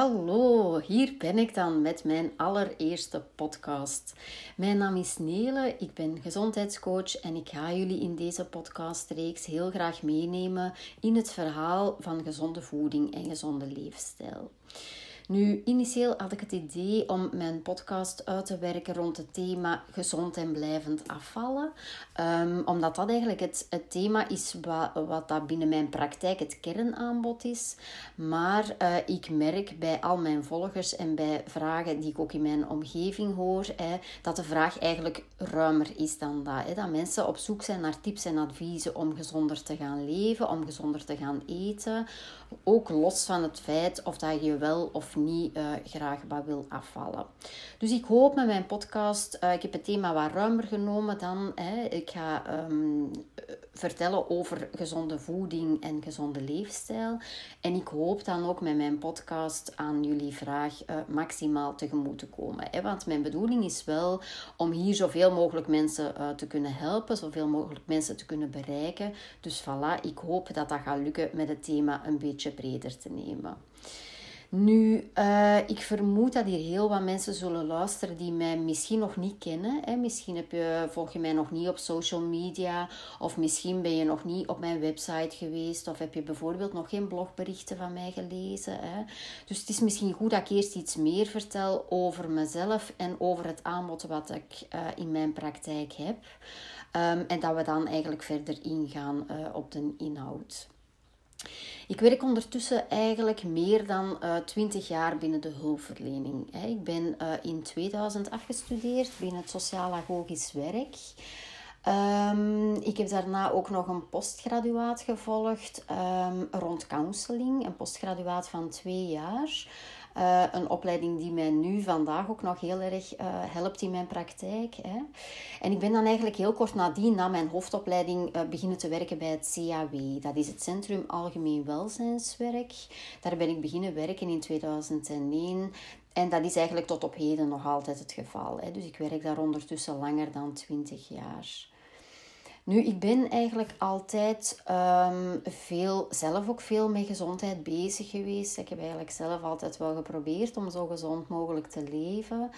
Hallo, hier ben ik dan met mijn allereerste podcast. Mijn naam is Nele, ik ben gezondheidscoach en ik ga jullie in deze podcastreeks heel graag meenemen in het verhaal van gezonde voeding en gezonde leefstijl. Nu, initieel had ik het idee om mijn podcast uit te werken rond het thema gezond en blijvend afvallen. Um, omdat dat eigenlijk het, het thema is wat, wat dat binnen mijn praktijk het kernaanbod is. Maar uh, ik merk bij al mijn volgers en bij vragen die ik ook in mijn omgeving hoor, dat de vraag eigenlijk ruimer is dan dat. Dat mensen op zoek zijn naar tips en adviezen om gezonder te gaan leven, om gezonder te gaan eten. Ook los van het feit of dat je wel of niet uh, graag wat wil afvallen. Dus ik hoop met mijn podcast, uh, ik heb het thema wat ruimer genomen dan. Hè. Ik ga um, vertellen over gezonde voeding en gezonde leefstijl. En ik hoop dan ook met mijn podcast aan jullie vraag uh, maximaal tegemoet te komen. Hè. Want mijn bedoeling is wel om hier zoveel mogelijk mensen te kunnen helpen, zoveel mogelijk mensen te kunnen bereiken. Dus voilà, ik hoop dat dat gaat lukken met het thema een beetje breder te nemen. Nu, uh, ik vermoed dat hier heel wat mensen zullen luisteren die mij misschien nog niet kennen. Hè. Misschien heb je, volg je mij nog niet op social media, of misschien ben je nog niet op mijn website geweest, of heb je bijvoorbeeld nog geen blogberichten van mij gelezen. Hè. Dus het is misschien goed dat ik eerst iets meer vertel over mezelf en over het aanbod wat ik uh, in mijn praktijk heb. Um, en dat we dan eigenlijk verder ingaan uh, op de inhoud. Ik werk ondertussen eigenlijk meer dan uh, eh, 20 jaar binnen de hulpverlening. Ik ben uh, in 2000 afgestudeerd binnen het sociaal-agogisch werk. Um, ik heb daarna ook nog een postgraduaat gevolgd um, rond counseling, een postgraduaat van twee jaar. Uh, een opleiding die mij nu vandaag ook nog heel erg uh, helpt in mijn praktijk. Hè. En ik ben dan eigenlijk heel kort nadien, na mijn hoofdopleiding, uh, beginnen te werken bij het CAW. Dat is het Centrum Algemeen Welzijnswerk. Daar ben ik beginnen werken in 2001. En dat is eigenlijk tot op heden nog altijd het geval. Hè. Dus ik werk daar ondertussen langer dan 20 jaar. Nu, ik ben eigenlijk altijd um, veel, zelf ook veel met gezondheid bezig geweest. Ik heb eigenlijk zelf altijd wel geprobeerd om zo gezond mogelijk te leven.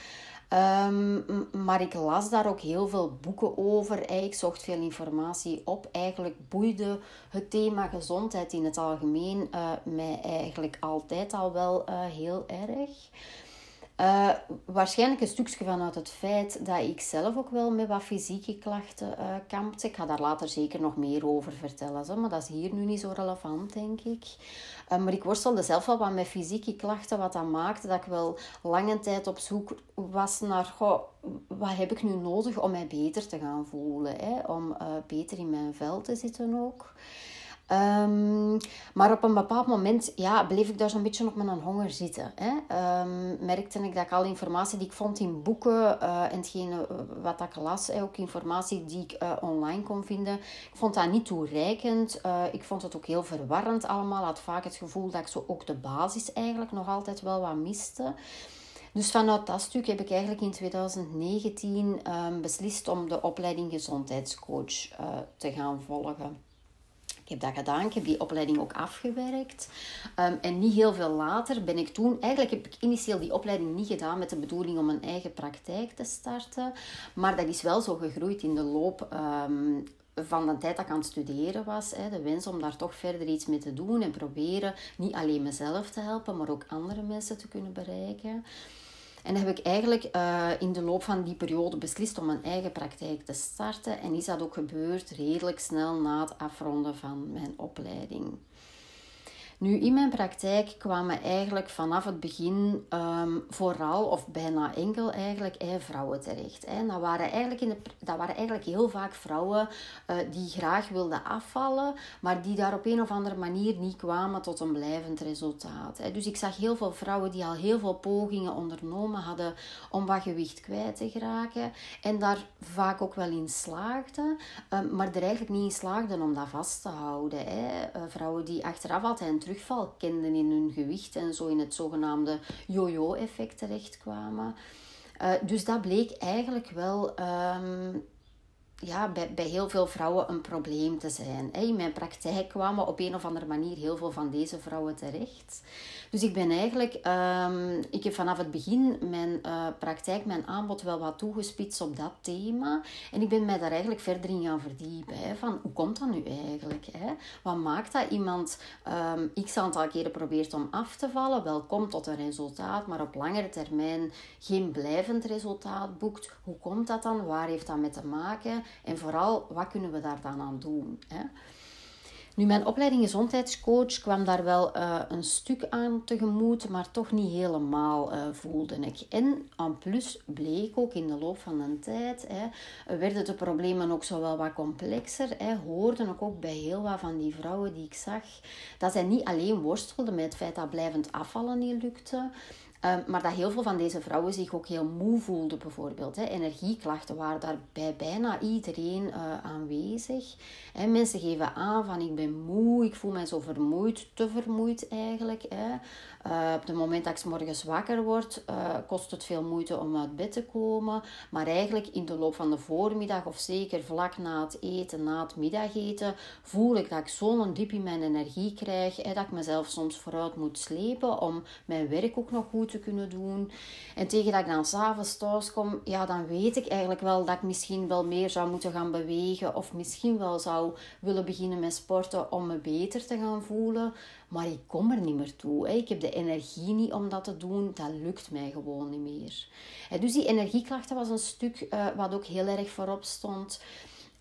Um, maar ik las daar ook heel veel boeken over. Ik zocht veel informatie op. Eigenlijk boeide het thema gezondheid in het algemeen uh, mij eigenlijk altijd al wel uh, heel erg. Uh, waarschijnlijk een stukje vanuit het feit dat ik zelf ook wel met wat fysieke klachten uh, kampte. Ik ga daar later zeker nog meer over vertellen, zo, maar dat is hier nu niet zo relevant, denk ik. Uh, maar ik worstelde zelf wel wat met fysieke klachten, wat dat maakte dat ik wel lange tijd op zoek was naar goh, wat heb ik nu nodig om mij beter te gaan voelen, hè? om beter in mijn vel te zitten ook. Um, maar op een bepaald moment ja, bleef ik daar zo'n beetje op mijn honger zitten. Hè. Um, merkte ik dat ik al informatie die ik vond in boeken uh, en hetgene eh, wat ik las, ook informatie die ik uh, online kon vinden, ik vond dat niet toereikend. Uh, ik vond het ook heel verwarrend allemaal. had vaak het gevoel dat ik zo ook de basis eigenlijk nog altijd wel wat miste. Dus vanuit dat stuk heb ik eigenlijk in 2019 um, ehm, beslist om de opleiding gezondheidscoach te gaan volgen. Heb dat gedaan, ik heb die opleiding ook afgewerkt. Um, en niet heel veel later ben ik toen... Eigenlijk heb ik initieel die opleiding niet gedaan met de bedoeling om een eigen praktijk te starten. Maar dat is wel zo gegroeid in de loop um, van de tijd dat ik aan het studeren was. De wens om daar toch verder iets mee te doen en proberen niet alleen mezelf te helpen, maar ook andere mensen te kunnen bereiken. En dan heb ik eigenlijk uh, in de loop van die periode beslist om een eigen praktijk te starten. En is dat ook gebeurd redelijk snel na het afronden van mijn opleiding. Nu, in mijn praktijk kwamen eigenlijk vanaf het begin um, vooral, of bijna enkel eigenlijk, eh, vrouwen terecht. Hè. Dat, waren eigenlijk in dat waren eigenlijk heel vaak vrouwen uh, die graag wilden afvallen, maar die daar op een of andere manier niet kwamen tot een blijvend resultaat. Dus ik zag heel veel vrouwen die al heel veel pogingen ondernomen hadden om wat gewicht kwijt te geraken. En daar vaak ook wel in slaagden, um, maar er eigenlijk niet in slaagden om dat vast te houden. Uh, vrouwen die achteraf altijd een kenden in hun gewicht en zo in het zogenaamde yo-yo-effect terechtkwamen. Uh, dus dat bleek eigenlijk wel um, ja, bij, bij heel veel vrouwen een probleem te zijn. In mijn praktijk kwamen op een of andere manier heel veel van deze vrouwen terecht. Dus ik ben eigenlijk, um, ik heb vanaf het begin mijn uh, praktijk, mijn aanbod wel wat toegespitst op dat thema. En ik ben mij daar eigenlijk verder in gaan verdiepen. Hè, van hoe komt dat nu eigenlijk? Hè? Wat maakt dat iemand um, x aantal keren probeert om af te vallen, wel komt tot een resultaat, maar op langere termijn geen blijvend resultaat boekt? Hoe komt dat dan? Waar heeft dat mee te maken? En vooral, wat kunnen we daar dan aan doen? Hè? Nu, mijn opleiding gezondheidscoach kwam daar wel uh, een stuk aan tegemoet, maar toch niet helemaal, uh, voelde ik. En aan plus bleek ook in de loop van de tijd, hè, werden de problemen ook zo wel wat complexer. Hè, hoorde ik ook bij heel wat van die vrouwen die ik zag, dat zij niet alleen worstelden met het feit dat blijvend afvallen niet lukte, Ehm, maar dat heel veel van deze vrouwen zich ook heel moe voelden, bijvoorbeeld. Hè. Energieklachten waren daar bij bijna iedereen uh, aanwezig. Hè. Mensen geven aan van ik ben moe, ik voel me zo vermoeid, te vermoeid eigenlijk. Hè. Uh, op het moment dat ik morgens wakker word, uh, kost het veel moeite om uit bed te komen. Maar eigenlijk in de loop van de voormiddag, of zeker vlak na het eten, na het middageten, voel ik dat ik zo'n diep in mijn energie krijg. Hè, dat ik mezelf soms vooruit moet slepen om mijn werk ook nog goed te kunnen doen. En tegen dat ik dan s'avonds thuis kom, ja, dan weet ik eigenlijk wel dat ik misschien wel meer zou moeten gaan bewegen. Of misschien wel zou willen beginnen met sporten om me beter te gaan voelen. Maar ik kom er niet meer toe. Ik heb de energie niet om dat te doen. Dat lukt mij gewoon niet meer. Dus die energieklachten was een stuk eh, wat ook heel erg voorop stond.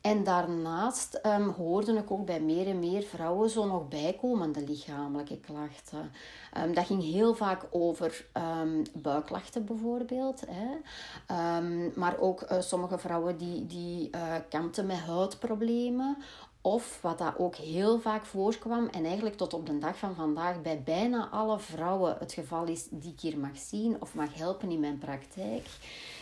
En daarnaast um, hoorde ik ook bij meer en meer vrouwen zo nog bijkomende lichamelijke klachten. Um, dat ging heel vaak over um, buikklachten bijvoorbeeld. Hè. maar ook uh, sommige vrouwen die, die uh, kampten met huidproblemen of wat dat ook heel vaak voorkwam en eigenlijk tot op de dag van vandaag bij bijna alle vrouwen het geval is die ik hier mag zien of mag helpen in mijn praktijk.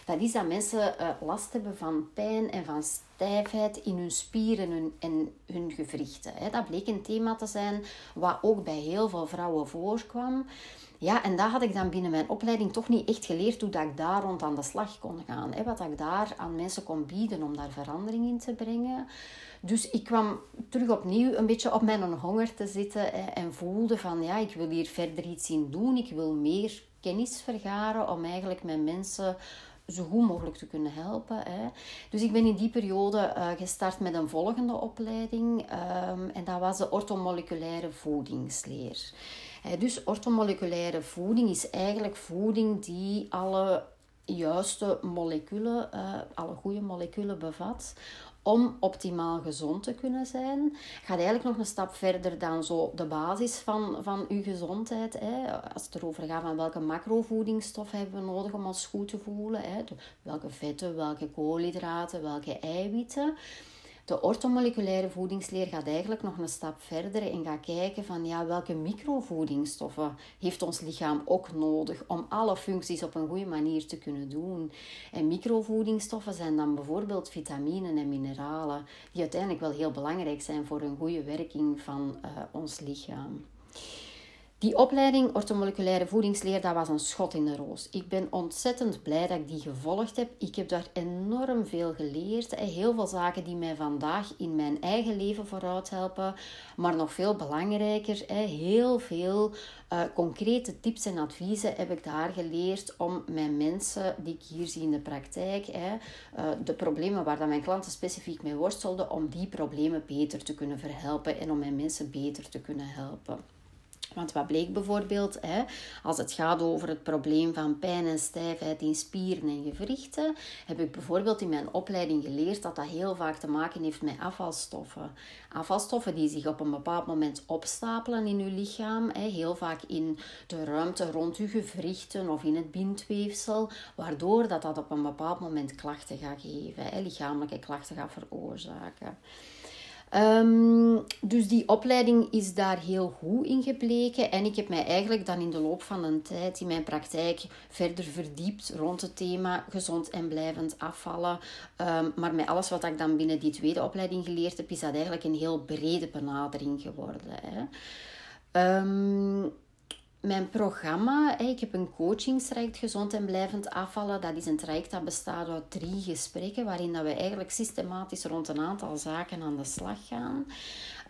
Dat is dat mensen uh, last hebben van pijn en van stijfheid in hun spieren en hun, en hun gewrichten. Dat bleek een thema te zijn wat ook bij heel veel vrouwen voorkwam. Ja, en dat had ik dan binnen mijn opleiding toch niet echt geleerd hoe dat ik daar rond aan de slag kon gaan. Wat ik daar aan mensen kon bieden om daar verandering in te brengen. Dus ik kwam terug opnieuw een beetje op mijn honger te zitten en voelde van ja, ik wil hier verder iets in doen. Ik wil meer kennis vergaren om eigenlijk mijn mensen zo goed mogelijk te kunnen helpen. Hè. Dus ik ben in die periode uh, gestart met een volgende opleiding um, en dat was de orthomoleculaire voedingsleer. dus orthomoleculaire voeding is eigenlijk voeding die alle juiste moleculen, uh, alle goede moleculen bevat om optimaal gezond te kunnen zijn. Gaat eigenlijk nog een stap verder dan zo de basis van, van uw gezondheid. Hè. Als het erover gaat van welke macrovoedingsstoffen hebben we nodig om ons goed te voelen. Hè. Welke vetten, welke koolhydraten, welke eiwitten. De orthomoleculaire voedingsleer gaat eigenlijk nog een stap verder en gaat kijken van ja, welke microvoedingsstoffen heeft ons lichaam ook nodig om alle functies op een goede manier te kunnen doen. En microvoedingsstoffen zijn dan bijvoorbeeld vitaminen en mineralen, die uiteindelijk wel heel belangrijk zijn voor een goede werking van uh, ons lichaam. Die opleiding orthomoleculaire voedingsleer, dat was een schot in de roos. Ik ben ontzettend blij dat ik die gevolgd heb. Ik heb daar enorm veel geleerd. Heel veel zaken die mij vandaag in mijn eigen leven vooruit helpen. Maar nog veel belangrijker, heel veel uh, concrete tips en adviezen heb ik daar geleerd om mijn mensen die ik hier zie in de praktijk, uh, de problemen waar mijn klanten specifiek mee worstelden, om die problemen beter te kunnen verhelpen en om mijn mensen beter te kunnen helpen. Want wat bleek bijvoorbeeld, hè, als het gaat over het probleem van pijn en stijfheid in spieren en gewrichten, heb ik bijvoorbeeld in mijn opleiding geleerd dat dat heel vaak te maken heeft met afvalstoffen. Afvalstoffen die zich op een bepaald moment opstapelen in uw lichaam, hè, heel vaak in de ruimte rond uw gewrichten of in het bindweefsel, waardoor dat, dat op een bepaald moment klachten gaat geven, hè, lichamelijke klachten gaat veroorzaken. Um, dus die opleiding is daar heel goed in gebleken. En ik heb mij eigenlijk dan in de loop van een tijd in mijn praktijk verder verdiept rond het thema gezond en blijvend afvallen. Um, maar met alles wat ik dan binnen die tweede opleiding geleerd heb, is dat eigenlijk een heel brede benadering geworden. Hè. Um, mijn programma, ik heb een coachingstraject gezond en blijvend afvallen. Dat is een traject dat bestaat uit drie gesprekken, waarin dat we eigenlijk systematisch rond een aantal zaken aan de slag gaan.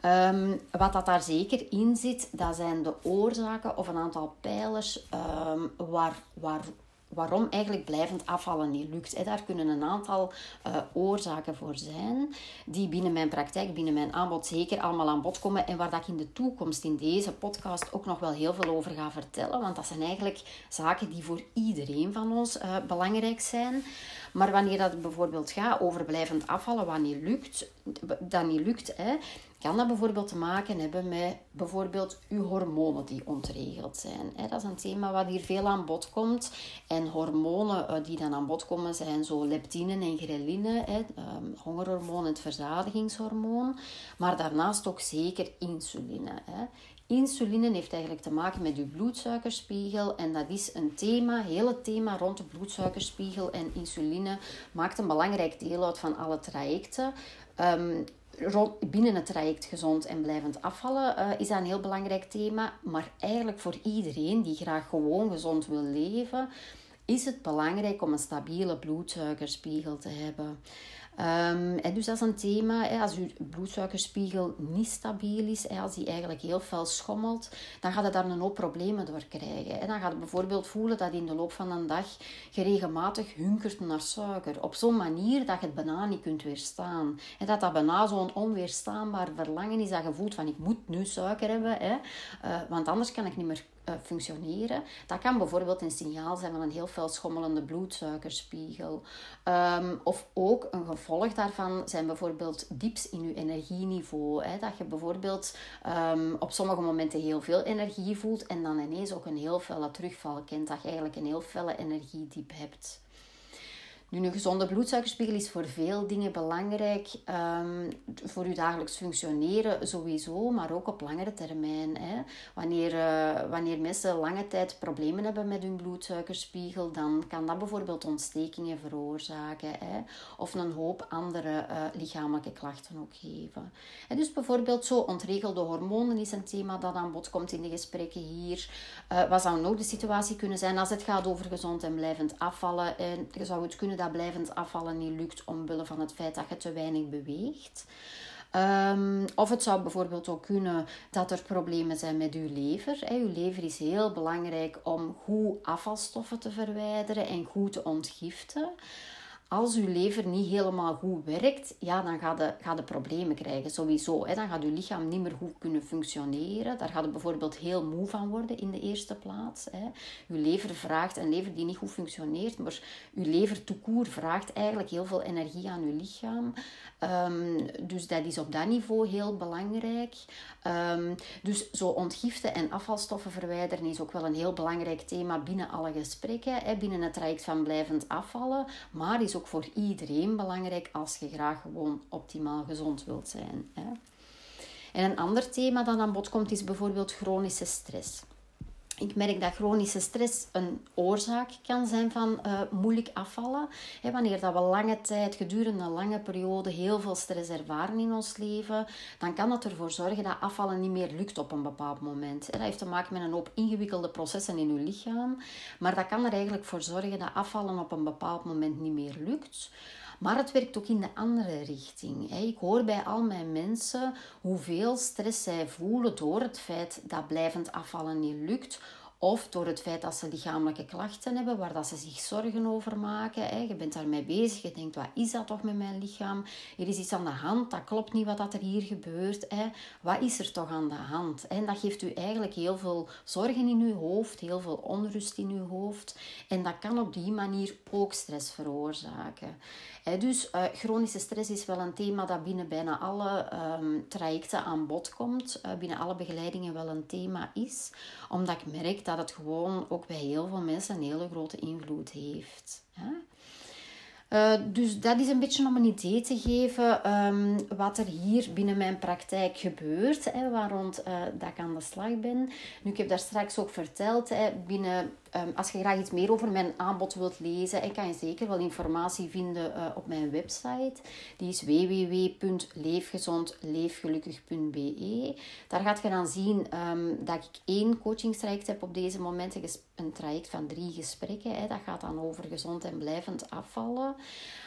Ehm, wat dat daar zeker in zit, dat zijn de oorzaken of een aantal pijlers um, waar, waar, waarom eigenlijk blijvend afvallen niet lukt. Daar kunnen een aantal uh, oorzaken voor zijn, die binnen mijn praktijk, binnen mijn aanbod zeker allemaal aan bod komen en waar dat ik in de toekomst in deze podcast ook nog wel heel veel over ga vertellen, want dat zijn eigenlijk zaken die voor iedereen van ons uh, belangrijk zijn. Maar wanneer dat bijvoorbeeld gaat over blijvend afvallen, wat niet lukt, dat niet lukt, hè, kan dat bijvoorbeeld te maken hebben met bijvoorbeeld uw hormonen die ontregeld zijn. Dat is een thema wat hier veel aan bod komt. En hormonen eh, die dan aan bod komen zijn zo leptine en ghreline, ehm, hongerhormoon en verzadigingshormoon. Maar daarnaast ook zeker insuline. Insuline heeft eigenlijk te maken met uw bloedsuikerspiegel en dat is een thema, heel het thema rond de bloedsuikerspiegel en insuline maakt een belangrijk deel uit van alle trajecten. Um, binnen het traject gezond en blijvend afvallen uh, is dat een heel belangrijk thema. Maar eigenlijk voor iedereen die graag gewoon gezond wil leven, is het belangrijk om een stabiele bloedsuikerspiegel te hebben. Um, en dus dat is een thema, hè, als uw bloedsuikerspiegel niet stabiel is, hè, als die eigenlijk heel fel schommelt, dan gaat je daar een hoop problemen door krijgen. En dan gaat je bijvoorbeeld voelen dat in de loop van een dag je regelmatig hunkert naar suiker. Op zo'n manier dat je het bijna niet kunt weerstaan. En dat dat bijna zo'n onweerstaanbaar verlangen is dat je voelt van ik moet nu suiker hebben, hè, uh, want anders kan ik niet meer eh, functioneren. Dat kan bijvoorbeeld een signaal zijn van een heel veel schommelende bloedsuikerspiegel. Ehm, of ook een gevolg daarvan zijn bijvoorbeeld dips in je energieniveau. Hè? Dat je bijvoorbeeld um, op sommige momenten heel veel energie voelt en dan ineens ook een heel felle terugval kent. Dat je eigenlijk een heel felle energiediep hebt. Nu, een gezonde bloedsuikerspiegel is voor veel dingen belangrijk. Um, voor je dagelijks functioneren sowieso, maar ook op langere termijn. Hè. Wanneer, uh, wanneer mensen lange tijd problemen hebben met hun bloedsuikerspiegel, dan kan dat bijvoorbeeld ontstekingen veroorzaken. Hè. Of een hoop andere uh, lichamelijke klachten ook geven. En dus bijvoorbeeld zo ontregelde hormonen is een thema dat aan bod komt in de gesprekken hier. Uh, wat zou nog de situatie kunnen zijn als het gaat over gezond en blijvend afvallen? En zou het kunnen dat blijvend afvallen niet lukt omwille van het feit dat je te weinig beweegt. Um, of het zou bijvoorbeeld ook kunnen dat er problemen zijn met uw lever. Uw lever is heel belangrijk om goed afvalstoffen te verwijderen en goed te ontgiften als uw lever niet helemaal goed werkt, ja, dan gaat je, gaat je problemen krijgen, sowieso. Hè. Dan gaat uw lichaam niet meer goed kunnen functioneren. Daar gaat bijvoorbeeld heel moe van worden in de eerste plaats. Hè. Uw lever vraagt, een lever die niet goed functioneert, maar uw lever toekoer vraagt eigenlijk heel veel energie aan uw lichaam. Um, dus dat is op dat niveau heel belangrijk. Um, dus zo ontgiften en afvalstoffen verwijderen is ook wel een heel belangrijk thema binnen alle gesprekken. Hè, binnen het traject van blijvend afvallen, maar is ook voor iedereen belangrijk als je graag gewoon optimaal gezond wilt zijn. Hè. En een ander thema dat aan bod komt is bijvoorbeeld chronische stress. Ik merk dat chronische stress een oorzaak kan zijn van uh, moeilijk afvallen. Wanneer dat we lange tijd, gedurende een lange periode, heel veel stress ervaren in ons leven, dan kan dat ervoor zorgen dat afvallen niet meer lukt op een bepaald moment. Dat heeft te maken met een hoop ingewikkelde processen in uw lichaam. Maar dat kan er eigenlijk voor zorgen dat afvallen op een bepaald moment niet meer lukt. Maar het werkt ook in de andere richting. Ik hoor bij al mijn mensen hoeveel stress zij voelen door het feit dat blijvend afvallen niet lukt of door het feit dat ze lichamelijke klachten hebben, waar dat ze zich zorgen over maken. Je bent daarmee bezig, je denkt, wat is dat toch met mijn lichaam? Er is iets aan de hand, dat klopt niet wat er hier gebeurt. Wat is er toch aan de hand? En dat geeft u eigenlijk heel veel zorgen in uw hoofd, heel veel onrust in uw hoofd. En dat kan op die manier ook stress veroorzaken. Dus uh, chronische stress is wel een thema dat binnen bijna alle um, trajecten aan bod komt. Uh, binnen alle begeleidingen wel een thema is. Omdat ik merk dat het gewoon ook bij heel veel mensen een hele grote invloed heeft. Uh, dus dat is een beetje om een idee te geven um, wat er hier binnen mijn praktijk gebeurt, hè, waar rond uh, dat ik aan de slag ben. Nu, ik heb daar straks ook verteld, hè, binnen Ehm, als je graag iets meer over mijn aanbod wilt lezen, en kan je zeker wel informatie vinden uh, op mijn website. Die is www.leefgezondleefgelukkig.be. Daar gaat je dan zien um, dat ik één coachingstraject heb op deze momenten. Een traject van drie gesprekken. Hè. Dat gaat dan over gezond en blijvend afvallen.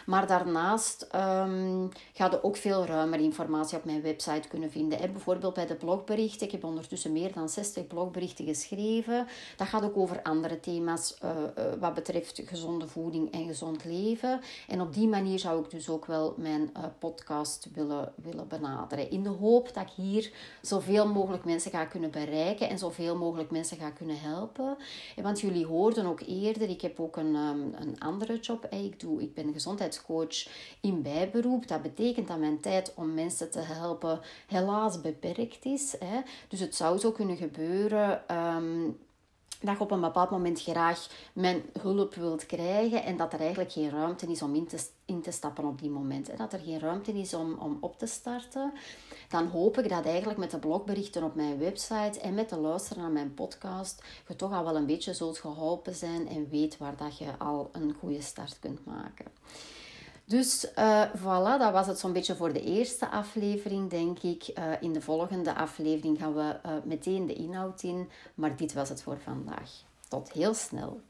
Maar daarnaast um, ga je ook veel ruimer informatie op mijn website kunnen vinden. Hè. Bijvoorbeeld bij de blogberichten. Ik heb ondertussen meer dan 60 blogberichten geschreven. Dat gaat ook over andere thema's uh, uh, wat betreft gezonde voeding en gezond leven. En op die manier zou ik dus ook wel mijn uh, podcast willen, willen benaderen. In de hoop dat ik hier zoveel mogelijk mensen ga kunnen bereiken en zoveel mogelijk mensen ga kunnen helpen. Want jullie hoorden ook eerder, ik heb ook een, um, een andere job. Ik, doe, ik ben gezondheidscoach in bijberoep. Dat betekent dat mijn tijd om mensen te helpen helaas beperkt is. Hè. Dus het zou zo kunnen gebeuren. Um, dat je op een bepaald moment graag mijn hulp wilt krijgen en dat er eigenlijk geen ruimte is om in te, in te stappen op die moment. En dat er geen ruimte is om, om op te starten. Dan hoop ik dat eigenlijk met de blogberichten op mijn website en met de luisteren naar mijn podcast je toch al wel een beetje zult geholpen zijn en weet waar dat je al een goede start kunt maken. Dus uh, voilà, dat was het zo'n beetje voor de eerste aflevering, denk ik. Uh, in de volgende aflevering gaan we uh, meteen de inhoud in. Maar dit was het voor vandaag. Tot heel snel.